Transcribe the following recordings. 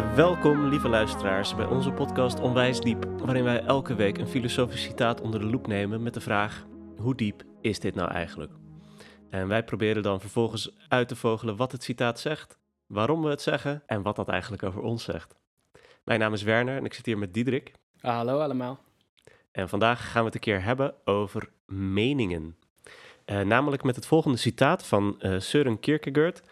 Uh, welkom, lieve luisteraars, bij onze podcast Onwijs Diep, waarin wij elke week een filosofisch citaat onder de loep nemen met de vraag: hoe diep is dit nou eigenlijk? En wij proberen dan vervolgens uit te vogelen wat het citaat zegt, waarom we het zeggen en wat dat eigenlijk over ons zegt. Mijn naam is Werner en ik zit hier met Diederik. Hallo allemaal. En vandaag gaan we het een keer hebben over meningen. Uh, namelijk met het volgende citaat van uh, Søren Kierkegaard.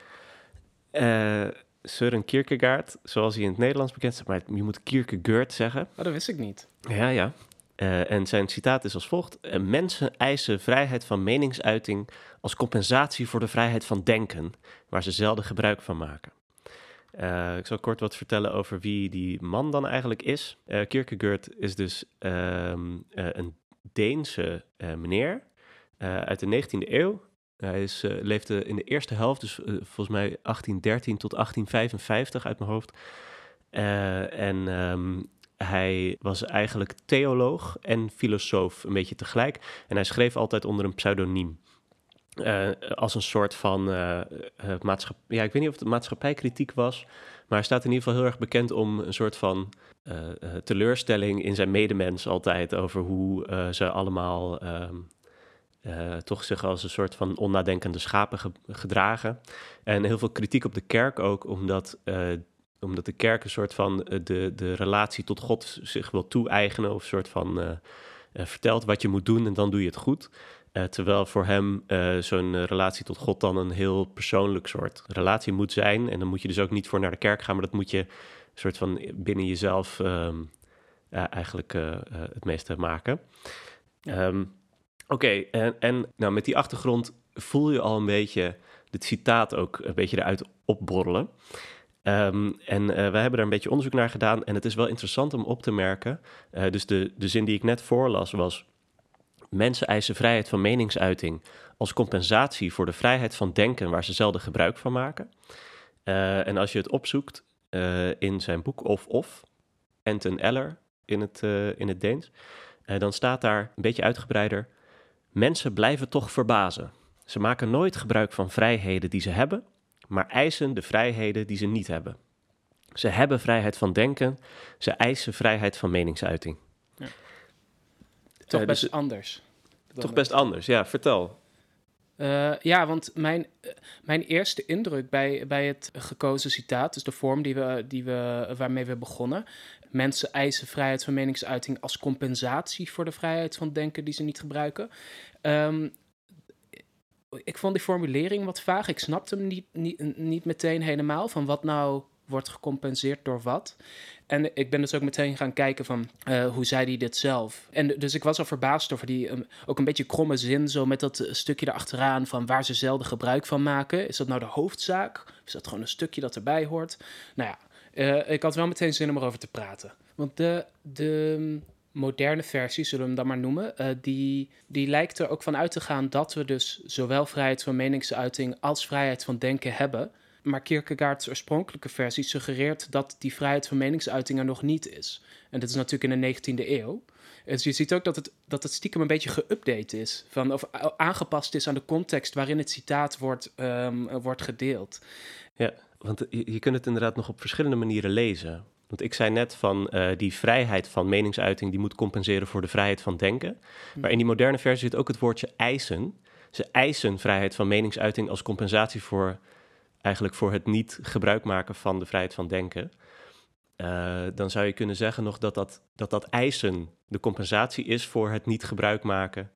Uh, Søren Kierkegaard, zoals hij in het Nederlands bekend is, maar je moet Kierkegaard zeggen. Oh, dat wist ik niet. Ja, ja. Uh, en zijn citaat is als volgt: Mensen eisen vrijheid van meningsuiting als compensatie voor de vrijheid van denken, waar ze zelden gebruik van maken. Uh, ik zal kort wat vertellen over wie die man dan eigenlijk is. Uh, Kierkegaard is dus um, een Deense meneer uit de 19e eeuw. Hij is, uh, leefde in de eerste helft, dus uh, volgens mij 1813 tot 1855 uit mijn hoofd. Uh, en um, hij was eigenlijk theoloog en filosoof, een beetje tegelijk. En hij schreef altijd onder een pseudoniem. als een soort van maatschappij. Ja, ik weet niet of het maatschappijkritiek was. Maar hij staat in ieder geval heel erg bekend om een soort van teleurstelling in zijn medemens altijd. Over hoe ze allemaal. Um, uh, toch zich als een soort van onnadenkende schapen ge gedragen. En heel veel kritiek op de kerk ook, omdat, uh, omdat de kerk een soort van uh, de, de relatie tot God zich wil toe-eigenen. Of een soort van vertelt wat je moet doen en dan doe je het goed. terwijl voor hem zo'n relatie tot God dan een heel persoonlijk soort relatie moet zijn. En dan moet je dus ook niet voor naar de kerk gaan, maar dat moet je een soort van binnen jezelf um, eigenlijk het meeste maken. Um, Oké, en, en nou, met die achtergrond voel je al een beetje dit citaat ook een beetje eruit opborrelen. Um, en uh, wij hebben daar een beetje onderzoek naar gedaan en het is wel interessant om op te merken. Uh, dus de, de zin die ik net voorlas was: Mensen eisen vrijheid van meningsuiting als compensatie voor de vrijheid van denken waar ze zelden gebruik van maken. Uh, en als je het opzoekt in zijn boek Of Of, Anton Eller in het, in het Deens, dan staat daar een beetje uitgebreider. Mensen blijven toch verbazen. Ze maken nooit gebruik van vrijheden die ze hebben, maar eisen de vrijheden die ze niet hebben. Ze hebben vrijheid van denken, ze eisen vrijheid van meningsuiting. Ja. Toch uh, best dus, anders. Toch best anders, ja, vertel. Uh, ja, want mijn, mijn eerste indruk bij, bij het gekozen citaat, dus de vorm die we, die we, waarmee we begonnen. Mensen eisen vrijheid van meningsuiting als compensatie voor de vrijheid van denken die ze niet gebruiken. Um, ik vond die formulering wat vaag. Ik snapte hem niet, niet, niet meteen helemaal van wat nou wordt gecompenseerd door wat. En ik ben dus ook meteen gaan kijken van uh, hoe zei hij dit zelf. En dus ik was al verbaasd over die um, ook een beetje kromme zin, zo met dat stukje erachteraan van waar ze zelden gebruik van maken. Is dat nou de hoofdzaak? Of is dat gewoon een stukje dat erbij hoort? Nou ja, uh, ik had wel meteen zin om erover te praten. Want de, de moderne versie, zullen we hem dan maar noemen, die, die lijkt er ook van uit te gaan dat we dus zowel vrijheid van meningsuiting als vrijheid van denken hebben. Maar Kierkegaards oorspronkelijke versie suggereert dat die vrijheid van meningsuiting er nog niet is. En dat is natuurlijk in de 19e eeuw. Dus je ziet ook dat het, dat het stiekem een beetje geüpdate is. Van, of aangepast is aan de context waarin het citaat wordt, um, wordt gedeeld. Ja, want je, je kunt het inderdaad nog op verschillende manieren lezen. Want ik zei net van uh, die vrijheid van meningsuiting, die moet compenseren voor de vrijheid van denken. Hm. Maar in die moderne versie zit ook het woordje eisen. Ze eisen vrijheid van meningsuiting als compensatie voor eigenlijk voor het niet gebruik maken van de vrijheid van denken. Uh, dan zou je kunnen zeggen nog dat dat, dat dat eisen de compensatie is voor het niet gebruik maken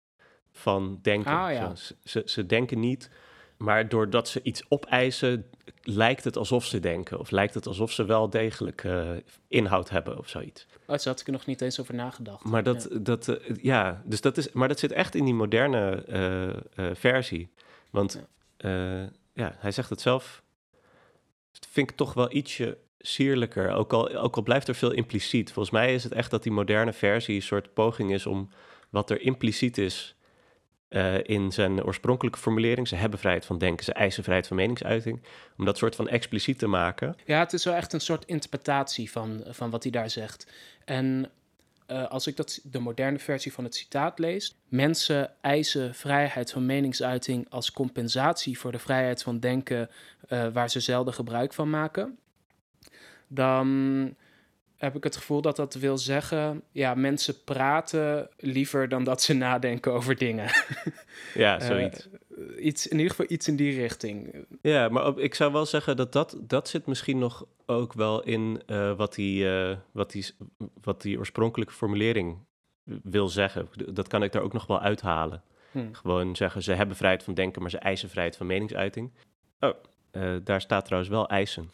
van denken. Ah, ja. ze, ze denken niet, maar doordat ze iets opeisen, lijkt het alsof ze denken. Of lijkt het alsof ze wel degelijk uh, inhoud hebben of zoiets. Oh, daar had ik er nog niet eens over nagedacht. Maar dat, ja, dat, uh, ja dus dat is, maar dat zit echt in die moderne versie. Want ja. hij zegt het zelf. Vind ik toch wel ietsje sierlijker. Ook al, ook al blijft er veel impliciet. Volgens mij is het echt dat die moderne versie een soort poging is om wat er impliciet is uh, in zijn oorspronkelijke formulering. Ze hebben vrijheid van denken, ze eisen vrijheid van meningsuiting. Om dat soort van expliciet te maken. Ja, het is wel echt een soort interpretatie van, van wat hij daar zegt. En uh, als ik dat, de moderne versie van het citaat lees. Mensen eisen vrijheid van meningsuiting als compensatie voor de vrijheid van denken uh, waar ze zelden gebruik van maken dan heb ik het gevoel dat dat wil zeggen, ja, mensen praten liever dan dat ze nadenken over dingen. Ja, zoiets. Uh, iets, in ieder geval iets in die richting. Ja, maar op, ik zou wel zeggen dat dat, dat zit misschien nog ook wel in uh, wat, die, uh, wat, die, wat die oorspronkelijke formulering wil zeggen. Dat kan ik daar ook nog wel uithalen. Hmm. Gewoon zeggen, ze hebben vrijheid van denken, maar ze eisen vrijheid van meningsuiting. Oh, daar staat trouwens wel eisen.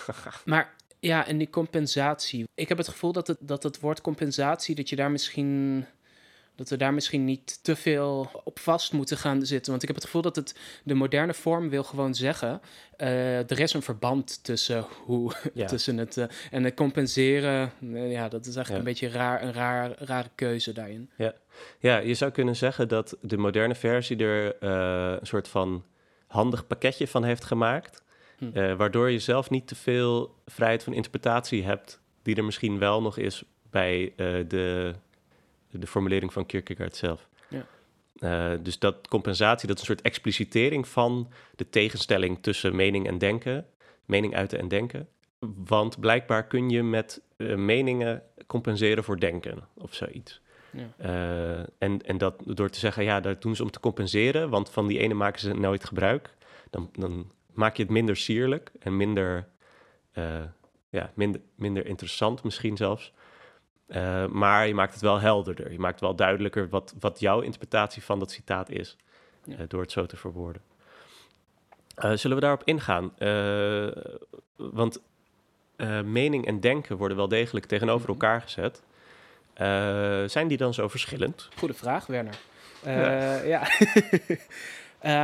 maar ja, en die compensatie. Ik heb het gevoel dat het, dat het woord compensatie, dat je daar misschien. Dat we daar misschien niet te veel op vast moeten gaan zitten. Want ik heb het gevoel dat het de moderne vorm wil gewoon zeggen. Uh, er is een verband tussen hoe. tussen het. Uh, en het compenseren. Uh, ja, dat is eigenlijk een beetje raar, een raar, rare keuze daarin. Ja. ja, je zou kunnen zeggen dat de moderne versie er een soort van handig pakketje van heeft gemaakt. Hm. Eh, waardoor je zelf niet te veel vrijheid van interpretatie hebt, die er misschien wel nog is bij de, de formulering van Kierkegaard zelf. Ja. Uh, dus dat compensatie, dat is een soort explicitering van de tegenstelling tussen mening en denken, mening uiten en denken. Want blijkbaar kun je met meningen compenseren voor denken of zoiets. Ja. en, en dat door te zeggen, ja, dat doen ze om te compenseren, want van die ene maken ze nooit gebruik. Dan, dan maak je het minder sierlijk en minder, uh, ja, minder, minder interessant misschien zelfs. Uh, maar je maakt het wel helderder. Je maakt wel duidelijker wat, wat jouw interpretatie van dat citaat is, ja. uh, door het zo te verwoorden. zullen we daarop ingaan? want mening en denken worden wel degelijk tegenover mhm. elkaar gezet. zijn die dan zo verschillend? Goede vraag, Werner. ja. ja.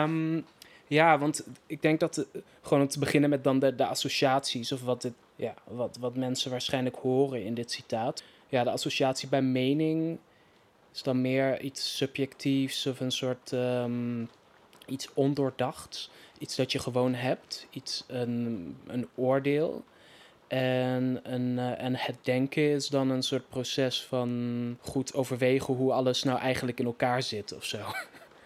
um, Ja, want ik denk dat gewoon om te beginnen met dan de, de associaties of wat, het, ja, wat, wat mensen waarschijnlijk horen in dit citaat. Ja, de associatie bij mening is dan meer iets subjectiefs of een soort um, iets ondoordachts. Iets dat je gewoon hebt, iets, een, een oordeel. En, een, uh, en het denken is dan een soort proces van goed overwegen hoe alles nou eigenlijk in elkaar zit of zo.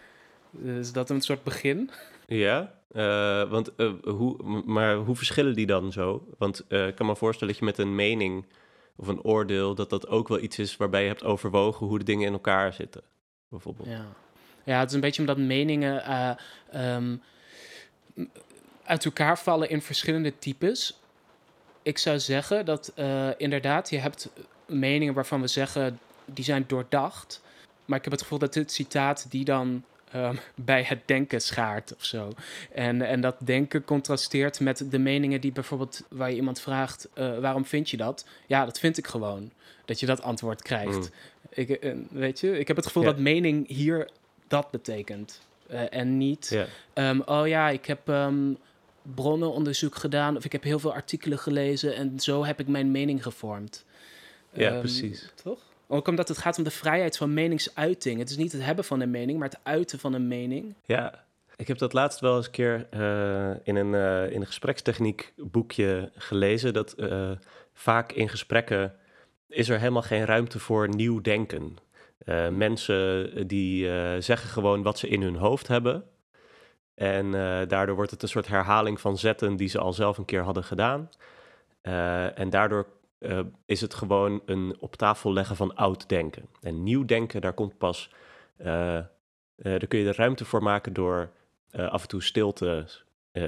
Is dat een soort begin? Ja, uh, want, uh, hoe, maar hoe verschillen die dan zo? Want ik kan me voorstellen dat je met een mening of een oordeel... dat dat ook wel iets is waarbij je hebt overwogen hoe de dingen in elkaar zitten, bijvoorbeeld. Ja, ja het is een beetje omdat meningen um, uit elkaar vallen in verschillende types. Ik zou zeggen dat inderdaad, je hebt meningen waarvan we zeggen... die zijn doordacht... Maar ik heb het gevoel dat dit citaat die dan Ehm, bij het denken schaart of zo. En, en dat denken contrasteert met de meningen die bijvoorbeeld waar je iemand vraagt: uh, waarom vind je dat? Ja, dat vind ik gewoon. Dat je dat antwoord krijgt. Mm. Ik, uh, weet je, ik heb het gevoel dat mening hier dat betekent. Uh, en niet, yeah. um, oh ja, ik heb um, bronnenonderzoek gedaan of ik heb heel veel artikelen gelezen en zo heb ik mijn mening gevormd. Ja, precies. Toch? Ook omdat het gaat om de vrijheid van meningsuiting. Het is niet het hebben van een mening, maar het uiten van een mening. Ja, ik heb dat laatst wel eens een keer uh, in, een, uh, in een gesprekstechniek boekje gelezen. Dat uh, vaak in gesprekken is er helemaal geen ruimte voor nieuw denken. mensen die zeggen gewoon wat ze in hun hoofd hebben. En daardoor wordt het een soort herhaling van zetten die ze al zelf een keer hadden gedaan. en daardoor uh, is het gewoon een op tafel leggen van oud denken. En nieuw denken, daar komt pas, uh, uh, daar kun je er ruimte voor maken door af en toe stilte,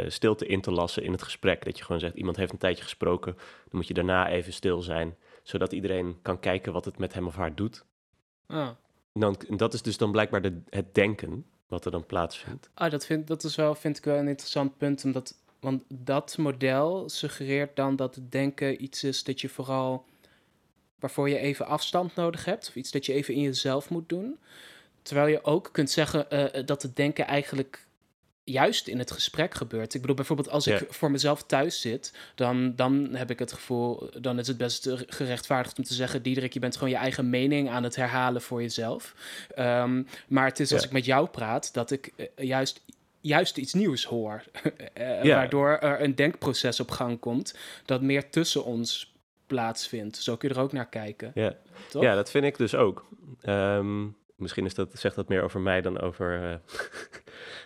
stilte in te lassen in het gesprek. Dat je gewoon zegt, iemand heeft een tijdje gesproken, dan moet je daarna even stil zijn, zodat iedereen kan kijken wat het met hem of haar doet. Ah. Dan, dat is dus dan blijkbaar de, het denken wat er dan plaatsvindt. Ah, dat, vind, dat is wel, vind ik wel een interessant punt, omdat want dat model suggereert dan dat het denken iets is dat je vooral waarvoor je even afstand nodig hebt, of iets dat je even in jezelf moet doen. Terwijl je ook kunt zeggen uh, dat het denken eigenlijk juist in het gesprek gebeurt. Ik bedoel, bijvoorbeeld als ik voor mezelf thuis zit, dan, dan heb ik het gevoel, dan is het best gerechtvaardigd om te zeggen, Diederik, je bent gewoon je eigen mening aan het herhalen voor jezelf. Um, maar het is als ik met jou praat, dat ik uh, juist juist iets nieuws hoor. uh, Waardoor er een denkproces op gang komt dat meer tussen ons plaatsvindt. Zo kun je er ook naar kijken. Ja, ja dat vind ik dus ook. Um, misschien is dat, zegt dat meer over mij dan over,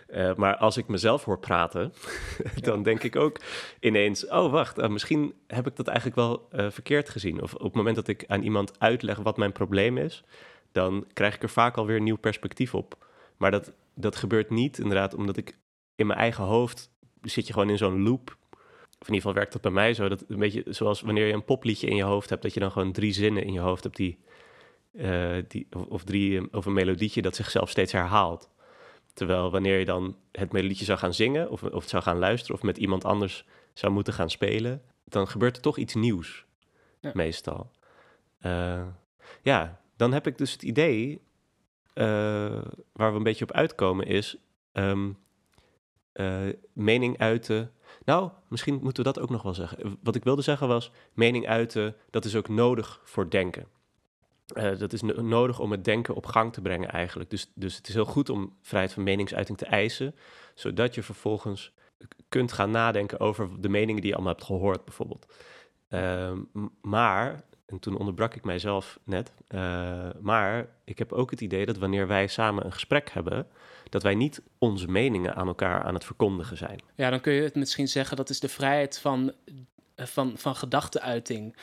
Eh, maar als ik mezelf hoor praten, dan denk ik ook ineens: oh wacht, uh, misschien heb ik dat eigenlijk wel verkeerd gezien. Of op het moment dat ik aan iemand uitleg wat mijn probleem is, dan krijg ik er vaak alweer een nieuw perspectief op. Maar dat, dat gebeurt niet inderdaad omdat ik in mijn eigen hoofd zit je gewoon in zo'n loop. Of in ieder geval werkt dat bij mij zo. Dat een beetje zoals wanneer je een popliedje in je hoofd hebt, dat je dan gewoon drie zinnen in je hoofd hebt die, die of drie of een melodietje dat zichzelf steeds herhaalt. Terwijl wanneer je dan het melodietje zou gaan zingen, of, of zou gaan luisteren, of met iemand anders zou moeten gaan spelen, dan gebeurt er toch iets nieuws. Ja. Meestal. Uh, ja, dan heb ik dus het idee, waar we een beetje op uitkomen, is um, mening uiten. Nou, misschien moeten we dat ook nog wel zeggen. Wat ik wilde zeggen was, mening uiten, dat is ook nodig voor denken. Uh, dat is nodig om het denken op gang te brengen eigenlijk. Dus, dus het is heel goed om vrijheid van meningsuiting te eisen, zodat je vervolgens kunt gaan nadenken over de meningen die je allemaal hebt gehoord bijvoorbeeld. Uh, maar, en toen onderbrak ik mijzelf net, uh, maar ik heb ook het idee dat wanneer wij samen een gesprek hebben, dat wij niet onze meningen aan elkaar aan het verkondigen zijn. Ja, dan kun je het misschien zeggen dat is de vrijheid van, van, van gedachteuiting.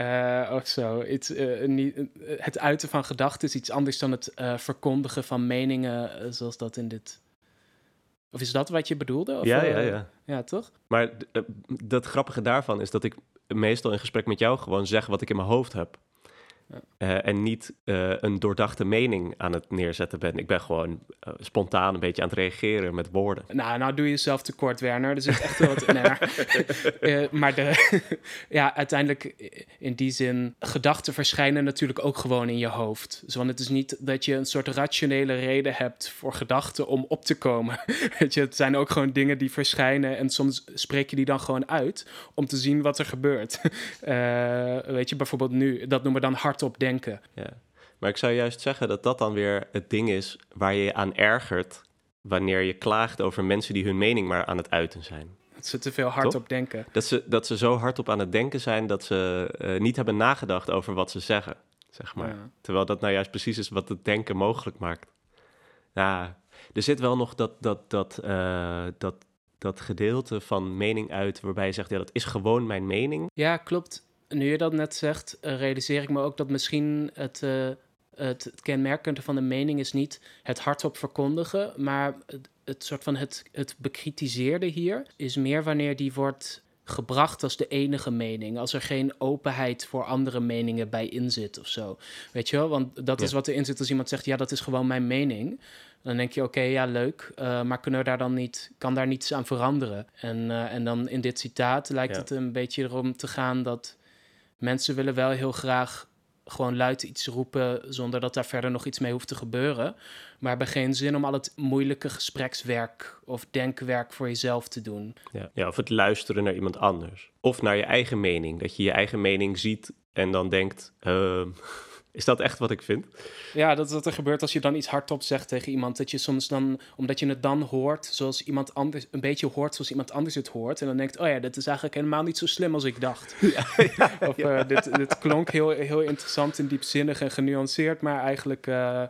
Uh, of zo. Uh, niet, het uiten van gedachten is iets anders dan het verkondigen van meningen, zoals dat in dit. Of is dat wat je bedoelde? Of, ja, ja, ja. Ja, toch? Maar dat grappige daarvan is dat ik meestal in gesprek met jou gewoon zeg wat ik in mijn hoofd heb. Uh, en niet uh, een doordachte mening aan het neerzetten ben. Ik ben gewoon uh, spontaan een beetje aan het reageren met woorden. Nou, nou doe je jezelf tekort, Werner. Er zit echt wel wat... nee, maar, maar de, ja, uiteindelijk in die zin... gedachten verschijnen natuurlijk ook gewoon in je hoofd. Dus, want het is niet dat je een soort rationele reden hebt... voor gedachten om op te komen. Weet je, het zijn ook gewoon dingen die verschijnen... en soms spreek je die dan gewoon uit... om te zien wat er gebeurt. weet je, bijvoorbeeld nu... dat noemen we dan hard op denken. Ja. Maar ik zou juist zeggen dat dat dan weer het ding is waar je je aan ergert wanneer je klaagt over mensen die hun mening maar aan het uiten zijn. Dat ze te veel hard op denken. Dat ze, dat ze zo hard op aan het denken zijn dat ze uh, niet hebben nagedacht over wat ze zeggen, zeg maar. Ja. Terwijl dat nou juist precies is wat het denken mogelijk maakt. Ja, er zit wel nog dat, dat, dat, uh, dat, dat gedeelte van mening uit waarbij je zegt, ja, dat is gewoon mijn mening. Ja, klopt nu je dat net zegt, uh, realiseer ik me ook dat misschien het, uh, het, het kenmerkende van de mening is niet het hardop verkondigen, maar het, het soort van het, het bekritiseerde hier is meer wanneer die wordt gebracht als de enige mening. Als er geen openheid voor andere meningen bij in zit of zo. Weet je wel? Want dat ja. is wat erin zit als iemand zegt: ja, dat is gewoon mijn mening. Dan denk je: oké, okay, ja, leuk. Uh, maar kunnen we daar dan niet, kan daar niets aan veranderen? En, uh, en dan in dit citaat lijkt ja. het een beetje erom te gaan dat mensen willen wel heel graag gewoon luid iets roepen zonder dat daar verder nog iets mee hoeft te gebeuren. Maar hebben geen zin om al het moeilijke gesprekswerk of denkwerk voor jezelf te doen. Ja, ja of het luisteren naar iemand anders. Of naar je eigen mening. Dat je je eigen mening ziet en dan denkt. Uh, is dat echt wat ik vind? Ja, dat is wat er gebeurt als je dan iets hardop zegt tegen iemand. Dat je soms dan, omdat je het dan hoort zoals iemand anders, een beetje hoort zoals iemand anders het hoort. En dan denkt, oh ja, dit is eigenlijk helemaal niet zo slim als ik dacht. Ja, ja, of uh, dit, dit klonk heel, heel interessant en diepzinnig en genuanceerd, maar eigenlijk... Uh,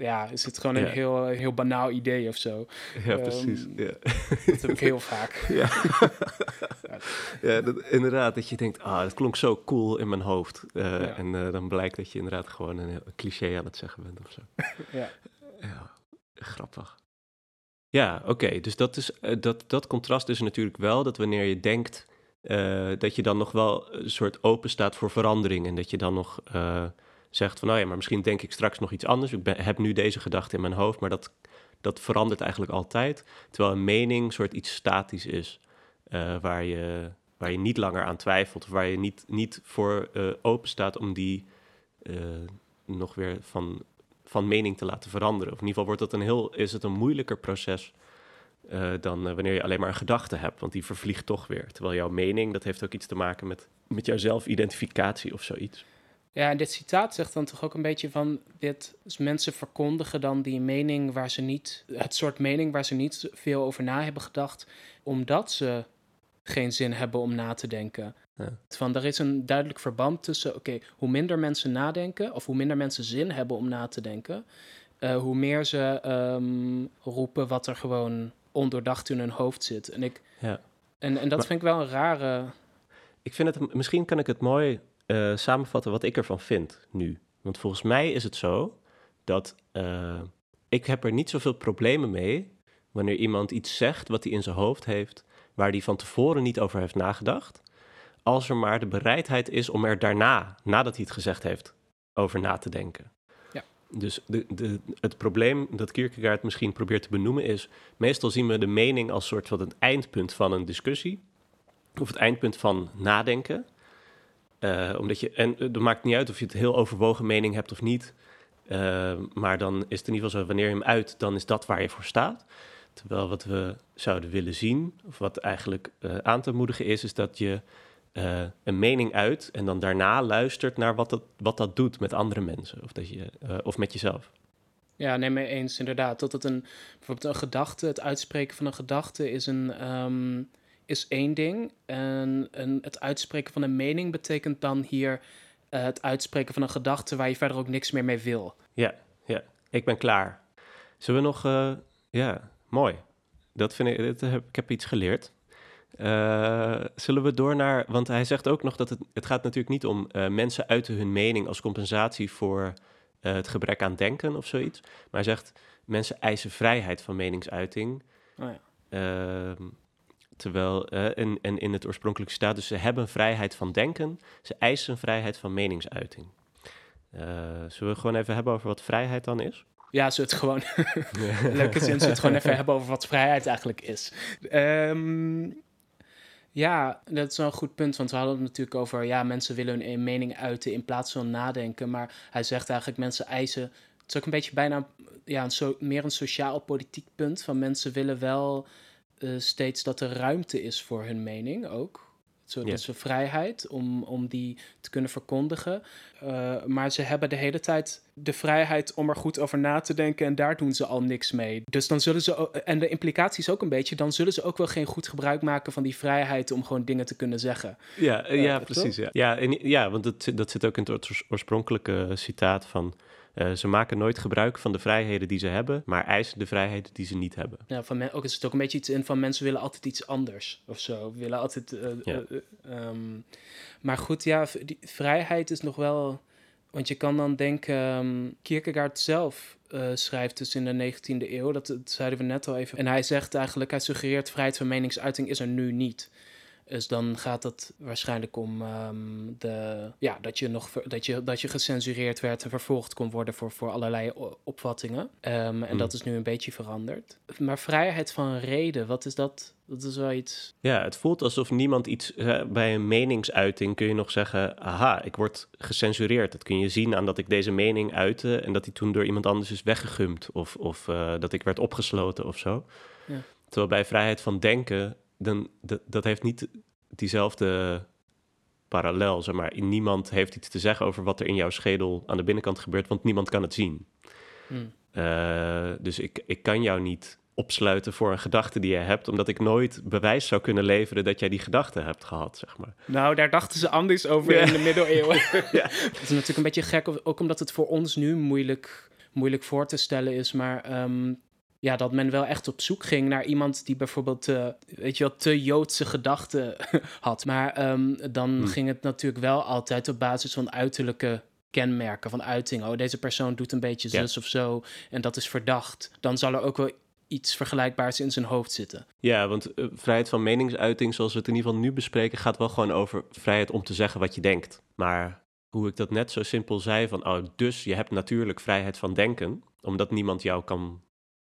ja, is het gewoon een ja. heel, heel banaal idee of zo. Ja, um, precies. Ja. Dat heb ik heel vaak. Ja, ja dat, inderdaad. Dat je denkt, ah, dat klonk zo cool in mijn hoofd. Uh, ja. En uh, dan blijkt dat je inderdaad gewoon een, een, cliché aan het zeggen bent of zo. ja. ja, grappig. Ja, oké. Okay. Dus dat, is, uh, dat, dat contrast is natuurlijk wel dat wanneer je denkt... dat je dan nog wel een soort open staat voor verandering. En dat je dan nog zegt van, nou ja, maar misschien denk ik straks nog iets anders. Ik heb nu deze gedachte in mijn hoofd, maar dat, dat verandert eigenlijk altijd. Terwijl een mening soort iets statisch is, uh, waar, je, waar je niet langer aan twijfelt, of waar je niet, niet voor uh, open staat om die uh, nog weer van, van mening te laten veranderen. Of in ieder geval wordt dat een heel, is het een moeilijker proces dan wanneer je alleen maar een gedachte hebt, want die vervliegt toch weer. Terwijl jouw mening, dat heeft ook iets te maken met, met jouw zelfidentificatie of zoiets. Ja, en dit citaat zegt dan toch ook een beetje van dit. Dus mensen verkondigen dan die mening waar ze niet, het soort mening waar ze niet veel over na hebben gedacht, omdat ze geen zin hebben om na te denken. Ja. Van, er is een duidelijk verband tussen, oké, okay, hoe minder mensen nadenken, of hoe minder mensen zin hebben om na te denken, eh, hoe meer ze ehm, roepen wat er gewoon ondoordacht in hun hoofd zit. En, ik, Ja. en, en dat Maar- vind ik wel een rare. Ik vind het, misschien kan ik het mooi eh, samenvatten wat ik ervan vind nu. Want volgens mij is het zo dat eh, ik heb er niet zoveel problemen mee wanneer iemand iets zegt wat hij in zijn hoofd heeft, waar hij van tevoren niet over heeft nagedacht, als er maar de bereidheid is om er daarna, nadat hij het gezegd heeft, over na te denken. Ja. Dus de, de, het probleem dat Kierkegaard misschien probeert te benoemen is, meestal zien we de mening als soort van het eindpunt van een discussie, of het eindpunt van nadenken. Eh, omdat je, en het maakt niet uit of je het heel overwogen mening hebt of niet. Eh, maar dan is het in ieder geval zo, wanneer je hem uit, dan is dat waar je voor staat. Terwijl wat we zouden willen zien, of wat eigenlijk eh, aan te moedigen is, is dat je eh, een mening uit en dan daarna luistert naar wat dat, wat dat doet met andere mensen. Of, dat je, eh, of met jezelf. Ja, nee, mee eens inderdaad. Dat het een, bijvoorbeeld een gedachte, het uitspreken van een gedachte is, een, ehm, is één ding. En een, het uitspreken van een mening betekent dan hier eh, het uitspreken van een gedachte waar je verder ook niks meer mee wil. Ja, ja, ik ben klaar. Zullen we nog, eh, ja, mooi. Dat vind ik, dit heb, ik heb iets geleerd. Eh, zullen we door naar, want hij zegt ook nog dat het, het gaat natuurlijk niet om mensen uiten hun mening als compensatie voor het gebrek aan denken of zoiets. Maar hij zegt mensen eisen vrijheid van meningsuiting. Oh ja. Ehm, terwijl, eh, en, en in het oorspronkelijke staat, dus ze hebben vrijheid van denken, ze eisen vrijheid van meningsuiting. Eh, zullen we gewoon even hebben over wat vrijheid dan is? Ja, ze het gewoon. Leuke zin, ze het gewoon even hebben over wat vrijheid eigenlijk is. Ehm, ja, dat is wel een goed punt. Want we hadden het natuurlijk over. Ja, mensen willen hun mening uiten in plaats van nadenken. Maar hij zegt eigenlijk: mensen eisen. Het is ook een beetje bijna. Ja, een so, meer een sociaal-politiek punt. Van mensen willen wel eh, steeds dat er ruimte is voor hun mening ook. Zo. Dus een vrijheid om, om die te kunnen verkondigen. Uh, maar ze hebben de hele tijd de vrijheid om er goed over na te denken en daar doen ze al niks mee. Dus dan zullen ze, en de implicatie is ook een beetje, dan zullen ze ook wel geen goed gebruik maken van die vrijheid om gewoon dingen te kunnen zeggen. Ja, eh, ja toch? precies. Ja, ja, en, ja want dat, zit- dat zit ook in het oors- oorspronkelijke citaat van... eh, ze maken nooit gebruik van de vrijheden die ze hebben, maar eisen de vrijheden die ze niet hebben. Ja, van men, ook is het ook een beetje iets in van mensen willen altijd iets anders of zo. Willen altijd. eh, Ja. eh, eh, ehm, maar goed, ja, die vrijheid is nog wel. Want je kan dan denken, ehm, Kierkegaard zelf schrijft dus in de 19e eeuw, dat, dat zeiden we net al even. En hij zegt eigenlijk, hij suggereert vrijheid van meningsuiting is er nu niet. Dus dan gaat het waarschijnlijk om ehm, de, ja, dat, je nog, dat, je, dat je gecensureerd werd en vervolgd kon worden voor, voor allerlei opvattingen. Ehm, en Mm. dat is nu een beetje veranderd. Maar vrijheid van reden, wat is dat? Dat is wel iets. Ja, het voelt alsof niemand iets... eh, bij een meningsuiting kun je nog zeggen... aha, ik word gecensureerd. Dat kun je zien aan dat ik deze mening uitte... en dat die toen door iemand anders is weggegumd... of, of eh, dat ik werd opgesloten of zo. Ja. Terwijl bij vrijheid van denken... Dan, dat, dat heeft niet diezelfde parallel, zeg maar. Niemand heeft iets te zeggen over wat er in jouw schedel aan de binnenkant gebeurt... want niemand kan het zien. Hmm. Eh, dus ik, ik kan jou niet opsluiten voor een gedachte die je hebt, omdat ik nooit bewijs zou kunnen leveren dat jij die gedachte hebt gehad, zeg maar. Nou, daar dachten ze anders over Ja. in de middeleeuwen. Ja. Het is natuurlijk een beetje gek, ook omdat het voor ons nu moeilijk, moeilijk voor te stellen is. Maar ehm, ja, dat men wel echt op zoek ging naar iemand die bijvoorbeeld, eh, weet je wel, te Joodse gedachten had. Maar ehm, dan Hmm. ging het natuurlijk wel altijd op basis van uiterlijke kenmerken, van uitingen. Oh, deze persoon doet een beetje Ja. zus of zo en dat is verdacht. Dan zal er ook wel iets vergelijkbaars in zijn hoofd zitten. Ja, want eh, vrijheid van meningsuiting, zoals we het in ieder geval nu bespreken, gaat wel gewoon over vrijheid om te zeggen wat je denkt. Maar hoe ik dat net zo simpel zei, van oh, dus je hebt natuurlijk vrijheid van denken, omdat niemand jou kan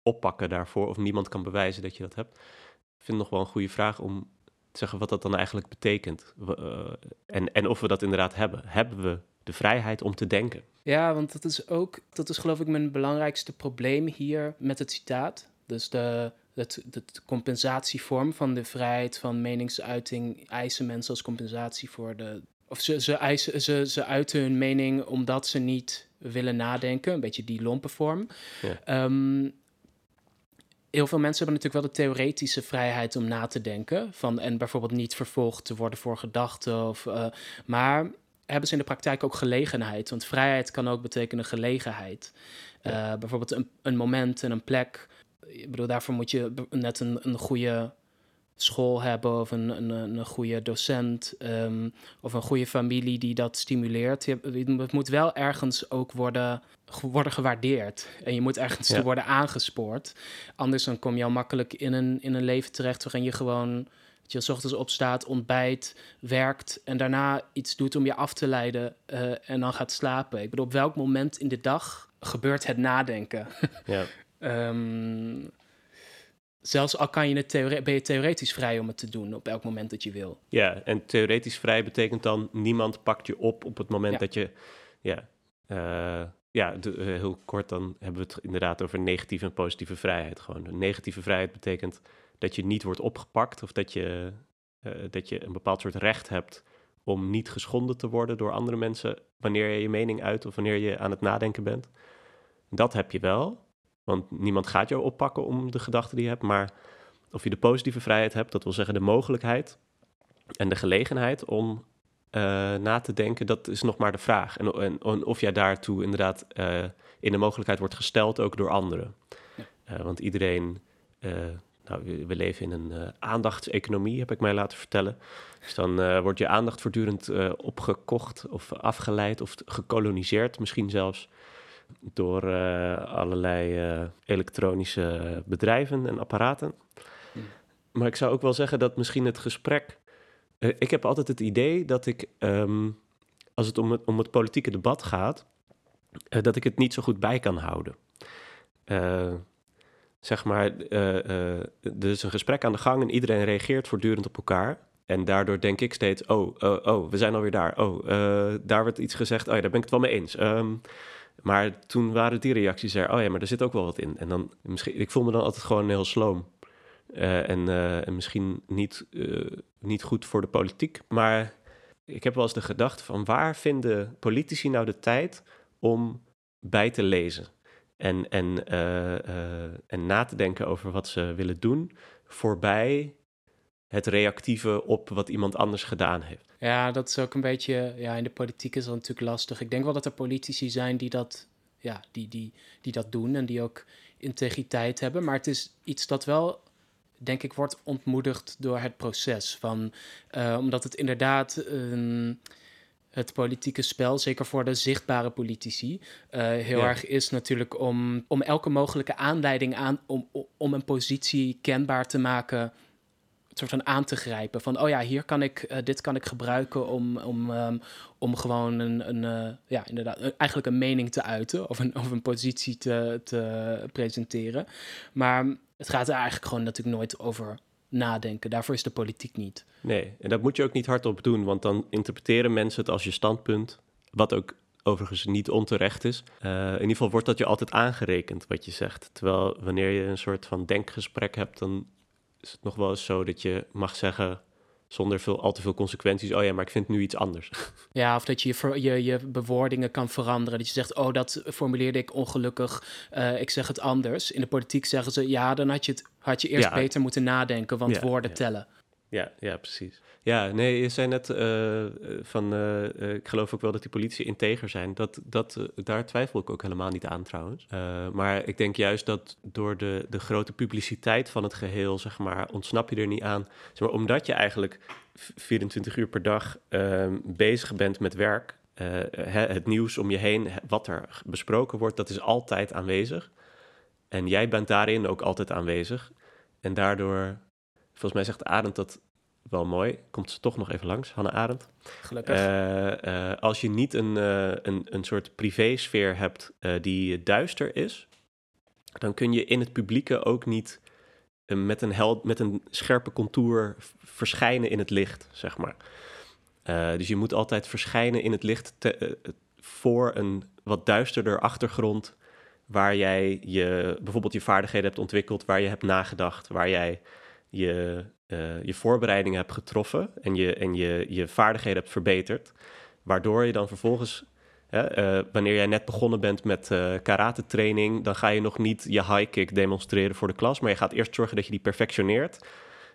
oppakken daarvoor of niemand kan bewijzen dat je dat hebt. Ik vind het nog wel een goede vraag om te zeggen wat dat dan eigenlijk betekent. We, eh, en, en of we dat inderdaad hebben. Hebben we de vrijheid om te denken? Ja, want dat is ook, dat is geloof ik mijn belangrijkste probleem hier met het citaat. Dus de, het, de compensatievorm van de vrijheid van meningsuiting eisen mensen als compensatie voor de. Of ze, ze, eisen, ze, ze uiten hun mening omdat ze niet willen nadenken, een beetje die lompe vorm. Ja. Ehm, heel veel mensen hebben natuurlijk wel de theoretische vrijheid om na te denken. Van, en bijvoorbeeld niet vervolgd te worden voor gedachten. Of, eh, maar hebben ze in de praktijk ook gelegenheid. Want vrijheid kan ook betekenen gelegenheid. Ja. Eh, bijvoorbeeld een, een moment en een plek. Ik bedoel, daarvoor moet je net een, een goede school hebben of een, een, een goede docent ehm, of een goede familie die dat stimuleert. Je, het moet wel ergens ook worden, worden gewaardeerd en je moet ergens Ja. worden aangespoord. Anders dan kom je al makkelijk in een, in een leven terecht waarin je gewoon dat je 's ochtends opstaat, ontbijt, werkt en daarna iets doet om je af te leiden eh, en dan gaat slapen. Ik bedoel, op welk moment in de dag gebeurt het nadenken? Ja. Ehm, zelfs al kan je het theore- ben je theoretisch vrij om het te doen op elk moment dat je wil. Ja, en theoretisch vrij betekent dan niemand pakt je op op het moment Ja. dat je. Ja, eh, ja de- eh, heel kort dan hebben we het inderdaad over negatieve en positieve vrijheid. Gewoon. Negatieve vrijheid betekent dat je niet wordt opgepakt of dat je, eh, dat je een bepaald soort recht hebt om niet geschonden te worden door andere mensen wanneer je je mening uit of wanneer je aan het nadenken bent. Dat heb je wel, want niemand gaat jou oppakken om de gedachten die je hebt, maar of je de positieve vrijheid hebt, dat wil zeggen de mogelijkheid en de gelegenheid om eh, na te denken, dat is nog maar de vraag. En, en, en of jij daartoe inderdaad eh, in de mogelijkheid wordt gesteld, ook door anderen. Ja. Eh, want iedereen, nou, we, we leven in een aandachtseconomie, heb ik mij laten vertellen. Dus dan wordt je aandacht voortdurend opgekocht of afgeleid of gekoloniseerd, misschien zelfs door eh, allerlei eh, elektronische bedrijven en apparaten. Hm. Maar ik zou ook wel zeggen dat misschien het gesprek. eh, ik heb altijd het idee dat ik, ehm, als het om, het om het politieke debat gaat, dat ik het niet zo goed bij kan houden. Zeg maar, er is een gesprek aan de gang en iedereen reageert voortdurend op elkaar. En daardoor denk ik steeds, oh, oh, oh we zijn alweer daar. Oh, daar werd iets gezegd. Oh ja, daar ben ik het wel mee eens. Ehm, maar toen waren die reacties er. Oh ja, maar er zit ook wel wat in. En dan misschien, ik voel me dan altijd gewoon heel sloom. Eh, en, eh, en misschien niet, eh, niet goed voor de politiek. Maar ik heb wel eens de gedachte van waar vinden politici nou de tijd om bij te lezen? En, en, en na te denken over wat ze willen doen, voorbij het reactieve op wat iemand anders gedaan heeft. Ja, dat is ook een beetje. Ja, in de politiek is dat natuurlijk lastig. Ik denk wel dat er politici zijn die dat, ja, die, die, die dat doen en die ook integriteit hebben. Maar het is iets dat wel, denk ik, wordt ontmoedigd door het proces. Van, eh, omdat het inderdaad. ehm, het politieke spel, zeker voor de zichtbare politici, eh, heel Ja. erg is natuurlijk om, om elke mogelijke aanleiding aan om, om een positie kenbaar te maken soort van aan te grijpen. Van, oh ja, hier kan ik, eh, dit kan ik gebruiken om, om, ehm, om gewoon een, een eh, ja, inderdaad, eigenlijk een mening te uiten of een, of een positie te, te presenteren. Maar het gaat er eigenlijk gewoon natuurlijk nooit over nadenken. Daarvoor is de politiek niet. Nee, en dat moet je ook niet hardop doen, want dan interpreteren mensen het als je standpunt, wat ook overigens niet onterecht is. Eh, in ieder geval wordt dat je altijd aangerekend wat je zegt. Terwijl wanneer je een soort van denkgesprek hebt, dan is het nog wel eens zo dat je mag zeggen zonder veel, al te veel consequenties, oh ja, maar ik vind nu iets anders. Ja, of dat je je, je je bewoordingen kan veranderen. Dat je zegt, oh, dat formuleerde ik ongelukkig. eh, ik zeg het anders. In de politiek zeggen ze, ja, dan had je, het, had je eerst Ja. beter moeten nadenken, want Ja, woorden ja. tellen. Ja, ja, precies. Ja, nee, je zei net eh, van, eh, eh, ik geloof ook wel dat die politie integer zijn. Dat, dat, daar twijfel ik ook helemaal niet aan trouwens. Maar ik denk juist dat door de, de grote publiciteit van het geheel, zeg maar, ontsnap je er niet aan. Zeg maar, omdat je eigenlijk v- 24 uur per dag ehm, bezig bent met werk, het nieuws om je heen, wat er besproken wordt, dat is altijd aanwezig. En jij bent daarin ook altijd aanwezig. En daardoor Volgens mij zegt Arend dat wel mooi. Komt ze toch nog even langs, Hanne Arend. Gelukkig. Eh, eh, als je niet een, eh, een, een soort privésfeer hebt die duister is, dan kun je in het publieke ook niet met, een held, met een scherpe contour verschijnen in het licht, zeg maar. Dus je moet altijd verschijnen in het licht te- voor een wat duisterder achtergrond, waar jij je, bijvoorbeeld je vaardigheden hebt ontwikkeld, waar je hebt nagedacht, waar jij je, eh, je voorbereidingen hebt getroffen en je, en je, je vaardigheden hebt verbeterd. Waardoor je dan vervolgens, hè, eh, wanneer jij net begonnen bent met eh karate training, dan ga je nog niet je high kick demonstreren voor de klas, maar je gaat eerst zorgen dat je die perfectioneert.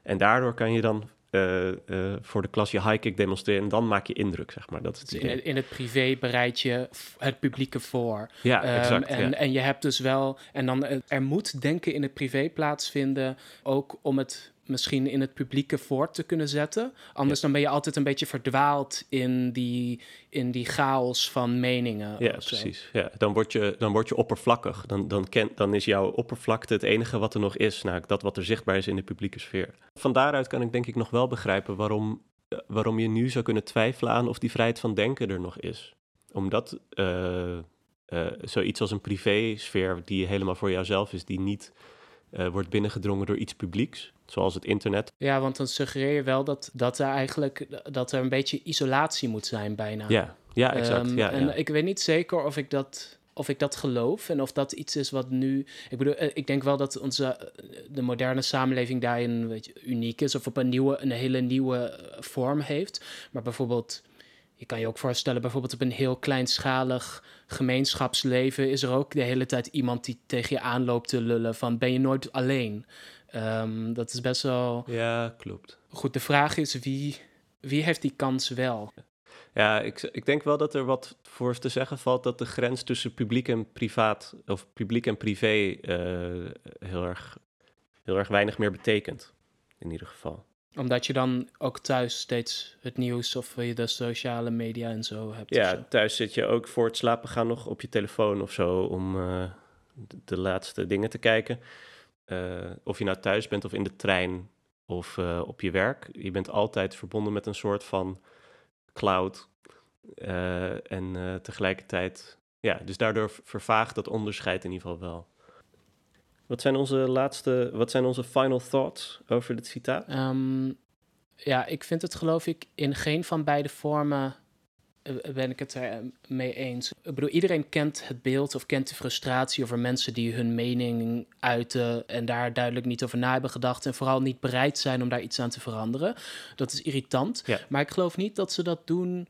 En daardoor kan je dan eh, eh, voor de klas je high kick demonstreren en dan maak je indruk, zeg maar. Dat is het Dus in, in het privé bereid je het publieke voor. Ja, Ehm, exact. en, ja. en je hebt dus wel, en dan eh, er moet denken in het privé plaatsvinden, ook om het misschien in het publieke voor te kunnen zetten. Anders dan ben je altijd een beetje verdwaald in die, in die chaos van meningen. Ja, precies. Ja, dan, word je, dan word je oppervlakkig. Dan, dan, ken, dan is jouw oppervlakte het enige wat er nog is. Nou, dat wat er zichtbaar is in de publieke sfeer. Van daaruit kan ik denk ik nog wel begrijpen waarom, eh, waarom je nu zou kunnen twijfelen aan of die vrijheid van denken er nog is. Omdat eh, eh, zoiets als een privésfeer die helemaal voor jouzelf is, die niet eh, wordt binnengedrongen door iets publieks, zoals het internet. Ja, want dan suggereer je wel dat, dat er eigenlijk dat er een beetje isolatie moet zijn bijna. Ja, ja exact. Ehm, ja, en ja. ik weet niet zeker of ik dat. Of ik dat geloof en of dat iets is wat nu. Ik bedoel, eh, ik denk wel dat onze eh, de moderne samenleving daarin weet je, uniek is of op een nieuwe, een hele nieuwe vorm heeft. Maar bijvoorbeeld, je kan je ook voorstellen, bijvoorbeeld op een heel kleinschalig gemeenschapsleven is er ook de hele tijd iemand die tegen je aanloopt te lullen van ben je nooit alleen. Ehm, dat is best wel ja, klopt. goed. De vraag is wie, wie heeft die kans wel? Ja, ik, ik denk wel dat er wat voor te zeggen valt dat de grens tussen publiek en privaat, of publiek en privé, eh, heel, erg, heel erg weinig meer betekent. In ieder geval. Omdat je dan ook thuis steeds het nieuws of je de sociale media en zo hebt. zo. Ja, thuis zit je ook voor het slapen gaan nog op je telefoon of zo om eh, de, de laatste dingen te kijken. Eh, of je nou thuis bent of in de trein of eh, op je werk. Je bent altijd verbonden met een soort van cloud. En tegelijkertijd, ja, dus daardoor vervaagt dat onderscheid in ieder geval wel. Wat zijn onze laatste, wat zijn onze final thoughts over dit citaat? Ehm, ja, ik vind het geloof ik in geen van beide vormen eh, ben ik het er mee eens. Ik bedoel, iedereen kent het beeld of kent de frustratie over mensen die hun mening uiten en daar duidelijk niet over na hebben gedacht en vooral niet bereid zijn om daar iets aan te veranderen. Dat is irritant. Ja. Maar ik geloof niet dat ze dat doen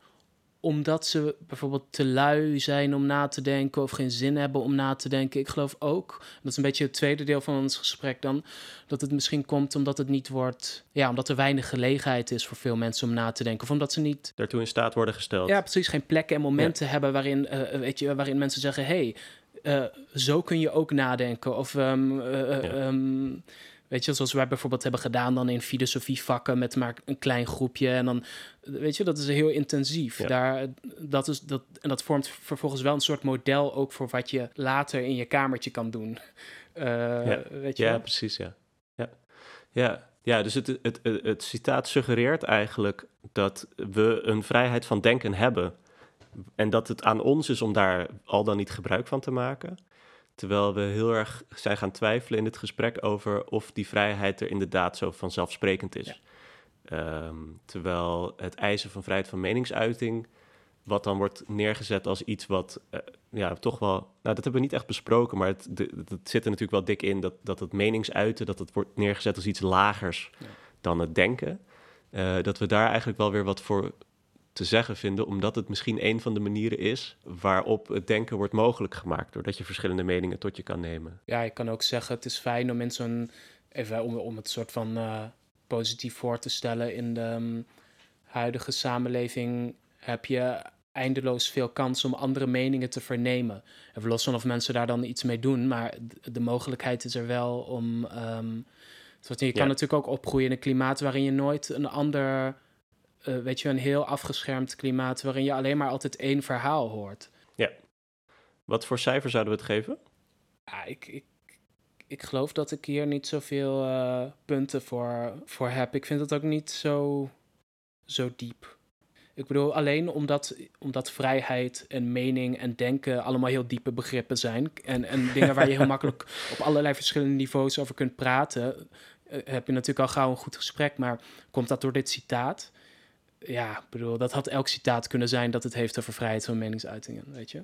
omdat ze bijvoorbeeld te lui zijn om na te denken of geen zin hebben om na te denken. Ik geloof ook, dat is een beetje het tweede deel van ons gesprek dan, dat het misschien komt omdat het niet wordt, ja, omdat er weinig gelegenheid is voor veel mensen om na te denken. Of omdat ze niet, Daartoe in staat worden gesteld. ja, precies, geen plekken en momenten hebben waarin, eh, weet je, waarin mensen zeggen, hey, eh, zo kun je ook nadenken. Of, ehm, eh, eh, Ja. ehm, weet je, zoals wij bijvoorbeeld hebben gedaan dan in filosofievakken met maar een klein groepje. En dan, weet je, dat is heel intensief. Ja. Daar, dat is, dat, en dat vormt vervolgens wel een soort model ook voor wat je later in je kamertje kan doen. Eh, Ja. Weet je Ja, wel? precies, ja. Ja, ja. ja dus het, het, het, het citaat suggereert eigenlijk dat we een vrijheid van denken hebben. En dat het aan ons is om daar al dan niet gebruik van te maken. Terwijl we heel erg zijn gaan twijfelen in dit gesprek over of die vrijheid er inderdaad zo vanzelfsprekend is. Ja. Ehm, terwijl het eisen van vrijheid van meningsuiting, wat dan wordt neergezet als iets wat eh, ja, toch wel. Nou, dat hebben we niet echt besproken, maar het, de, het zit er natuurlijk wel dik in dat, dat het meningsuiten, dat het wordt neergezet als iets lagers Ja. dan het denken. Eh, dat we daar eigenlijk wel weer wat voor te zeggen vinden, omdat het misschien een van de manieren is waarop het denken wordt mogelijk gemaakt, doordat je verschillende meningen tot je kan nemen. ja, je kan ook zeggen, het is fijn om in zo'n, even om, om het soort van eh, positief voor te stellen, in de mm, huidige samenleving heb je eindeloos veel kans om andere meningen te vernemen. Even los van of mensen daar dan iets mee doen, maar de mogelijkheid is er wel om... ehm, je kan Ja. natuurlijk ook opgroeien in een klimaat waarin je nooit een ander... eh, weet je, een heel afgeschermd klimaat waarin je alleen maar altijd één verhaal hoort. Wat voor cijfer zouden we het geven? Ja, ik, ik, ik geloof dat ik hier niet zoveel eh punten voor, voor heb. Ik vind het ook niet zo, zo diep. Ik bedoel, alleen omdat, omdat vrijheid en mening en denken allemaal heel diepe begrippen zijn. En, en dingen waar je heel makkelijk op allerlei verschillende niveaus over kunt praten. eh, heb je natuurlijk al gauw een goed gesprek. Maar komt dat door dit citaat? Ja, ik bedoel, dat had elk citaat kunnen zijn dat het heeft over vrijheid van meningsuitingen, weet je?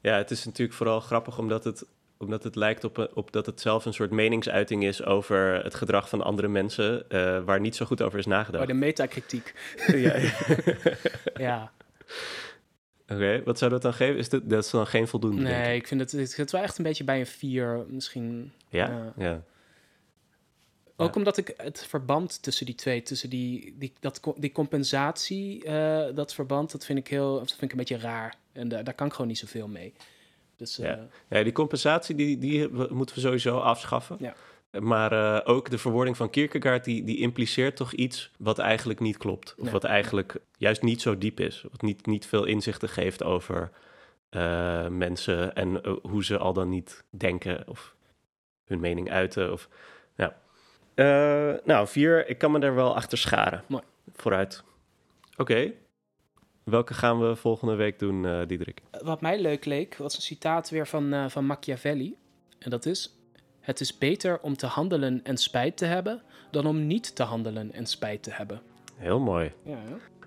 Ja, het is natuurlijk vooral grappig omdat het, omdat het lijkt op, een- op dat het zelf een soort meningsuiting is over het gedrag van andere mensen, eh, waar niet zo goed over is Oh, nagedacht. de metakritiek. ja. Ja, Oké, wat zou dat dan geven? Is dit, dat is dan geen voldoende? denk nee, ik. ik vind het, het zit wel echt een beetje bij een vier, misschien. Ja? ja. ja. Ook omdat ik het verband tussen die twee, tussen die, die, dat, die compensatie, eh, dat verband, dat vind ik heel, dat vind ik een beetje raar. En daar daar kan ik gewoon niet zoveel mee. Dus eh, Ja. Ja, die compensatie die, die moeten we sowieso afschaffen. Ja. Maar eh, ook de verwoording van Kierkegaard, die, die impliceert toch iets wat eigenlijk niet klopt. Of Nee. wat eigenlijk juist niet zo diep is. Wat niet, niet veel inzichten geeft over mensen en hoe ze al dan niet denken of hun mening uiten. Of, ja. Eh, nou, vier, ik kan me daar wel achter scharen. Mooi. Vooruit. Oké. Welke gaan we volgende week doen, eh Diederik? wat mij leuk leek, was een citaat weer van, eh, van Machiavelli. En dat is: Het is beter om te handelen en spijt te hebben, dan om niet te handelen en spijt te hebben. Heel mooi. Ja,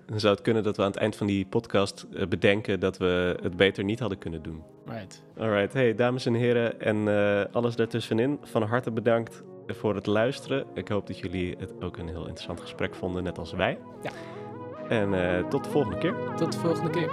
Dan zou het kunnen dat we aan het eind van die podcast eh, bedenken dat we het beter niet hadden kunnen doen. right. Alright, hey dames en heren en eh, alles daartussenin. Van harte bedankt voor het luisteren. Ik hoop dat jullie het ook een heel interessant gesprek vonden, net als wij. Ja. En eh, tot de volgende keer. Tot de volgende keer.